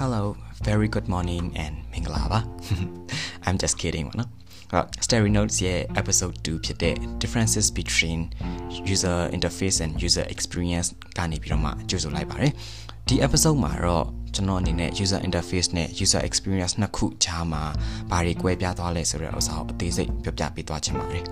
Hello very good morning and မင်္ဂလာပါ I'm just kidding ပါနော်အဲ့ Stereo Notes ရဲ့ episode 2ဖြစ်တဲ့ differences between user interface and user experience ကနေပြီးတော့မှကြိုဆိုလိုက်ပါတယ်ဒီ episode မှာတော့ကျွန်တော်အနေနဲ့ user interface နဲ့ user experience နှစ်ခုကြားမှာဘာတွေကွဲပြားသွားလဲဆိုတဲ့ဥစ္စာကိုအသေးစိတ်ပြောပြပေးသွားချင်ပါတယ်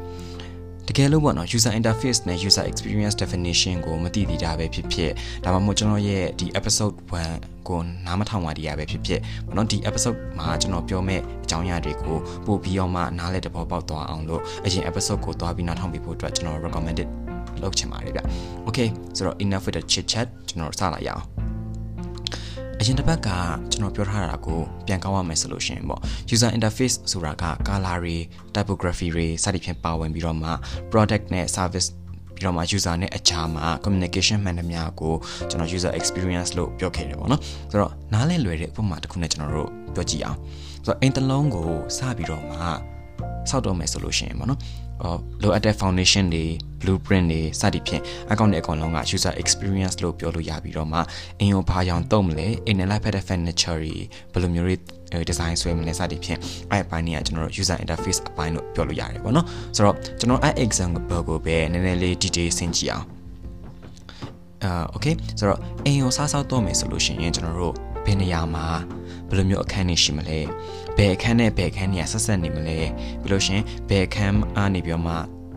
တကယ်လို့ပေါ့နော် user interface နဲ့ user experience definition ကိုမသိသေးတာပဲဖြစ်ဖြစ်ဒါမှမဟုတ်ကျွန်တော်ရဲ့ဒီ episode 1ကိုနားမထောင်ပါတရားပဲဖြစ်ဖြစ်ပေါ့နော်ဒီ episode မှာကျွန်တော်ပြောမဲ့အကြောင်းအရာတွေကိုပို့ပြီးတော့မှနားလည်တဘောပေါက်သွားအောင်လို့အရင် episode ကိုသွားပြီးနားထောင်ပြီးဖို့အတွက်ကျွန်တော် recommended လုပ်ချင်ပါတယ်ဗျ။ Okay ဆိုတော့ enough with the chit chat ကျွန်တော်စလာရအောင် အရင်တစ်ပတ်ကကျွန်တော်ပြောထားတာကိုပြန်ကောက်ရမယ်ဆိုလို့ရှိရင်ပေါ့ user interface ဆိုတာက color တွေ typography တွေစသဖြင့်ပါဝင်ပြီးတော့မှ product နဲ့ service ပြီးတော့မှ user နဲ့အချာမှာ communication မှန်သမျှကိုကျွန်တော် user experience လို့ပြောခဲ့တယ်ပေါ့နော်ဆိုတော့နားလည်လွယ်တဲ့ဥပမာတစ်ခုနဲ့ကျွန်တော်တို့ပြောကြည့်အောင်ဆိုတော့အိမ်တစ်လုံးကိုစပြီးတော့မှစောက်တော့မယ်ဆိုလို့ရှိရင်ပေါ့နော်အော် လိုအပ်တဲ့ foundation တွေ blueprint တွေစသည်ဖြင့်အကောင့်တွေအကုန်လုံးက user experience လို့ပြောလို့ရပြီးတော့မှအင်ရောဘာရောင်တုံးမလဲအိမ်နဲ့လိုက်ဖက်တဲ့ furniture တွေဘယ်လိုမျိုးတွေ design ဆွဲမလဲစသည်ဖြင့်အဲ့အပိုင်းတွေကကျွန်တော်တို့ user interface အပိုင်းလို့ပြောလို့ရတယ်ပေါ့နော်ဆိုတော့ကျွန်တော်အဲ့ example ကိုပဲနည်းနည်းလေး detail ဆင်ကြည့်အောင်အာ okay ဆိုတော့အင်ရောစားဆောက်တော့မယ်ဆိုလို့ရှိရင်ကျွန်တော်တို့ ဘယ်နေရာမှာဘယ်လိုမျိုးအခန်းတွေရှိမလဲဘယ်အခန်းနဲ့ဘယ်အခန်းတွေကဆက်ဆက်နေမလဲပြီးလို့ရှင်ဘယ်အခန်းအားနေပြီးတော့မှ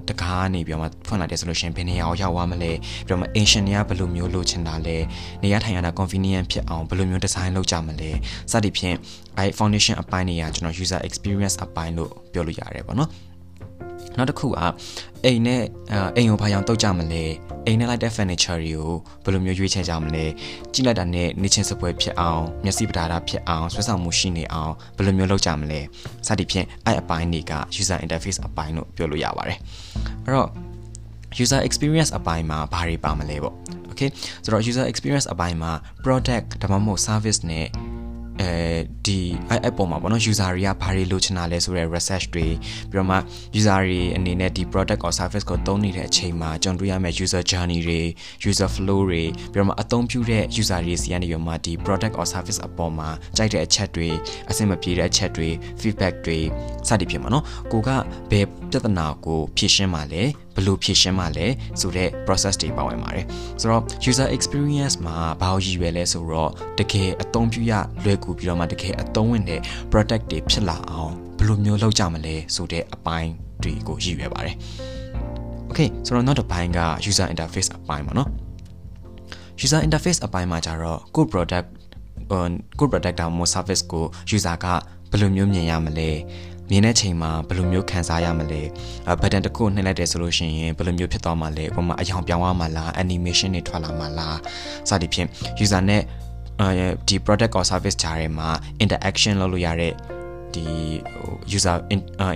တကားနေပြီးတော့မှဖွင့်လိုက်တယ်ဆိုလို့ရှင်ဘယ်နေရာကိုရောက်သွားမလဲပြီးတော့မှ ancient တွေကဘယ်လိုမျိုးလိုချင်တာလဲနေရာထိုင်ရတာ convenient ဖြစ်အောင်ဘယ်လိုမျိုး design လုပ်ကြမလဲစသည်ဖြင့်အဲ foundation အပိုင်းတွေကကျွန်တော် user experience အပိုင်းလို့ပြောလို့ရတယ်ပေါ့နော် နောက်တစ်ခုကအိမ်နဲ့အိမ်ကိုဘာကြောင့်တုတ်ကြမလဲအိမ်နဲ့လိုက်တဲ့ furniture တွေကိုဘယ်လိုမျိုးရွေးချယ်ကြမလဲကြည့်လိုက်တာနဲ့နေချင်းစပွဲဖြစ်အောင်မျက်စိပဒါတာဖြစ်အောင်ဆွဲဆောင်မှုရှိနေအောင်ဘယ်လိုမျိုးလုပ်ကြမလဲစသဖြင့်အဲ့အပိုင်းတွေက user interface အပိုင်းလို့ပြောလို့ရပါတယ်အဲ့တော့ user experience အပိုင်းမှာဘာတွေပါမလဲပေါ့ okay ဆိုတော့ user experience အပိုင်းမှာ product ဒါမှမဟုတ် service နဲ့ အဲဒီအဲ့အပေါ်မှာပေါ့နော် user တွေကဘာတွေလိုချင်တာလဲဆိုတဲ့ research တွေပြီးတော့မှ user တွေအနေနဲ့ဒီ product or service ကိုသုံးနေတဲ့အချိန်မှာကြုံတွေ့ရမယ့် user journey တွေ user flow တွေပြီးတော့မှအသုံးပြုတဲ့ user တွေစီကနေပြီးတော့မှဒီ product or service အပေါ်မှာကြိုက်တဲ့အချက်တွေအဆင်မပြေတဲ့အချက်တွေ feedback တွေစသည်ဖြင့်ပေါ့နော်ကိုကဘယ်ပြဿနာကိုဖြေရှင်းမှာလဲ ဘယ်လိုဖြည့်ရှင်းမှလဲဆိုတဲ့ process တွေပါဝင်ပါတယ်ဆိုတော့ user experience မှာဘာလို့ရည်ရွယ်လဲဆိုတော့တကယ်အသုံးပြုရလွယ်ကူပြီးတော့မှတကယ်အသုံးဝင်တဲ့ product တွေဖြစ်လာအောင်ဘယ်လိုမျိုးလုပ်ကြမလဲဆိုတဲ့အပိုင်းတွေကိုရည်ရွယ်ပါတယ် okay ဆိုတော့နောက်တစ်ပိုင်းက user interface အပိုင်းပေါ့နော် user interface အပိုင်းမှာကျတော့ကို product ကို product တာမ service ကို user ကဘယ်လိုမျိုးမြင်ရမလဲ မြင်တဲ့ချိန်မှာဘယ်လိုမျိုးခံစားရမလဲဘတ်တန်တစ်ခုနှိပ်လိုက်တယ်ဆိုလို့ရှိရင်ဘယ်လိုမျိုးဖြစ်သွားမှာလဲဥပမာအယောင်ပြောင်းသွားမှာလား animation တွေထွက်လာမှာလားစသည်ဖြင့် user နဲ့ဒီ product or service ကြားထဲမှာ interaction လုပ်လို့ရတဲ့ဒီ user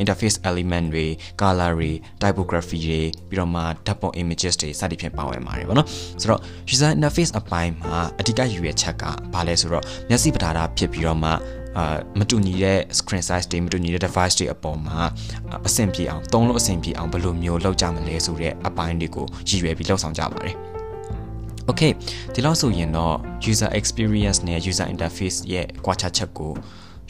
interface element တွေ color တွေ typography တွေပြီးတော့မှဓာတ်ပုံ images တွေစသည်ဖြင့်ပါဝင်ပါတယ်ဗောနော်ဆိုတော့ user interface အပိုင်းမှာအဓိကယူရချက်ကဘာလဲဆိုတော့မျက်စိပဓာတ်ဖြစ်ပြီးတော့မှ အာမတူညီတဲ့ screen size တွေမတူညီတဲ့ device တွေအပေါ်မှာအဆင်ပြေအောင်သုံးလို့အဆင်ပြေအောင်ဘယ်လိုမျိုးလုပ်ကြမလဲဆိုတဲ့အပိုင်းတွေကိုရည်ရွယ်ပြီးလုပ်ဆောင်ကြပါတယ် Okay ဒီလောက်ဆိုရင်တော့ user experience နဲ့ user interface ရဲ့ကွာခြားချက်ကို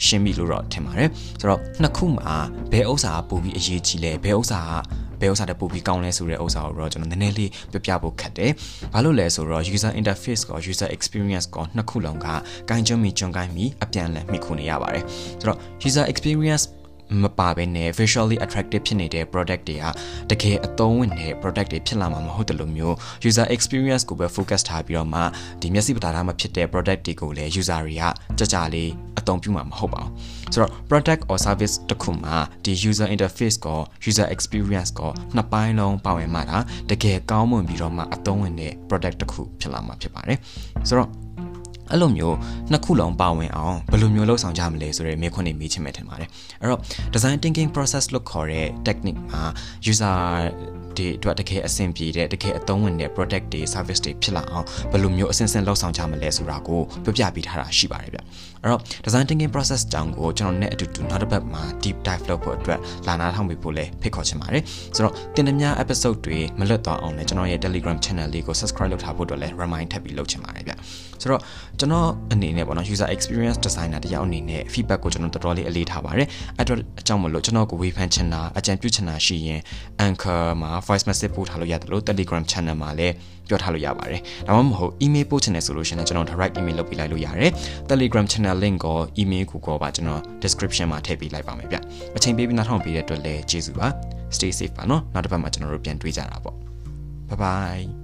ရှင်းပြီလို့တော့ထင်ပါတယ်ဆိုတော့နှစ်ခုမှာဘယ်ဥစ္စာကပိုပြီးအရေးကြီးလဲဘယ်ဥစ္စာက ဘယ်ဥစ္စာတက်ပိုပြီးကောင်းလဲဆိုတဲ့ဥစ္စာကိုတော့ကျွန်တော်နည်းနည်းလေးပြပြဖို့ခက်တယ်။ဘာလို့လဲဆိုတော့ user interface ကော user experience ကောနှစ်ခုလုံးကကိုင်းကျွမ်းမီကျွမ်းကိုင်းမီအပြန်အလှန်မိခုနေရပါတယ်။ဆိုတော့ user experience မပါဘဲနဲ့ visually attractive ဖြစ်နေတဲ့ product တွေကတကယ်အသုံးဝင်တဲ့ product တွေဖြစ်လာမှာမဟုတ်တယ်လို့မျိုး user experience ကိုပဲ focus ထားပြီးတော့မှဒီမျက်စိပတားမဖြစ်တဲ့ product တွေကိုလည်း user တွေကကြကြလေးအသုံးပြုမှာမဟုတ်ပါဘူးဆိုတော့ product or service တစ်ခုမှာဒီ user interface ကော user experience ကောနှစ်ပိုင်းလုံးပါဝင်မှာဒါတကယ်ကောင်းမွန်ပြီးတော့မှအသုံးဝင်တဲ့ product တစ်ခုဖြစ်လာမှာဖြစ်ပါတယ်ဆိုတော့ အဲ့လိုမျိုးနှစ်ခုလုံးပါဝင်အောင်ဘယ်လိုမျိုးလုပ်ဆောင်ကြမလဲဆိုတဲ့မေးခွန်းတွေမေးချင်မယ်ထင်ပါတယ်အဲ့တော့ design thinking process လို့ခေါ်တဲ့ technique မှာ user ဒီအတွက်တကယ်အဆင်ပြေတဲ့တကယ်အသုံးဝင်တဲ့ product တွေ service တွေဖြစ်လာအောင်ဘယ်လိုမျိုးအဆင့်ဆင့်လုပ်ဆောင်ကြမလဲဆိုတာကိုပြောပြပေးထားတာရှိပါတယ်ဗျအဲ့တော့ design thinking process တောင်ကိုကျွန်တော်နဲ့အတူတူနောက်တစ်ပတ်မှာ deep dive လုပ်ဖို့အတွက်လာနာထောင်ပေးဖို့လည်းဖိတ်ခေါ်ချင်ပါတယ်ဆိုတော့တင်တဲ့များ episode တွေမလွတ်သွားအောင်လည်းကျွန်တော်ရဲ့ Telegram channel လေးကို subscribe လုပ်ထားဖို့အတွက်လည်း remind ထပ်ပြီးလုပ်ချင်ပါတယ်ဗျ ဆိုတော့ကျွန်တော်အနေနဲ့ပေါ့နော် user experience designer တယောက်အနေနဲ့ feedback ကိုကျွန်တော်တော်တော်လေးအလေးထားပါတယ်အဲ့တော့အကြောင်းမလို့ကျွန်တော်ကိုဝေဖန်ချင်တာအကြံပြုချင်တာရှိရင် Anchor မှာ voice message ပို့ထားလို့ရတယ်လို့ Telegram channel မှာလည်းပြောထားလို့ရပါတယ်ဒါမှမဟုတ် email ပို့ချင်တဲ့ဆိုလို့ရှိရင်ကျွန်တော် direct email လုပ်ပေးလိုက်လို့ရတယ် Telegram channel link ကို email ကိုကောပါကျွန်တော် description မှာထည့်ပေးလိုက်ပါမယ်ဗျအချိန်ပေးပြီးနောက်ထောင်ပေးတဲ့အတွက်လည်းကျေးဇူးပါ stay safe ပါနော်နောက်တစ်ပတ်မှာကျွန်တော်တို့ပြန်တွေ့ကြတာပေါ့ bye bye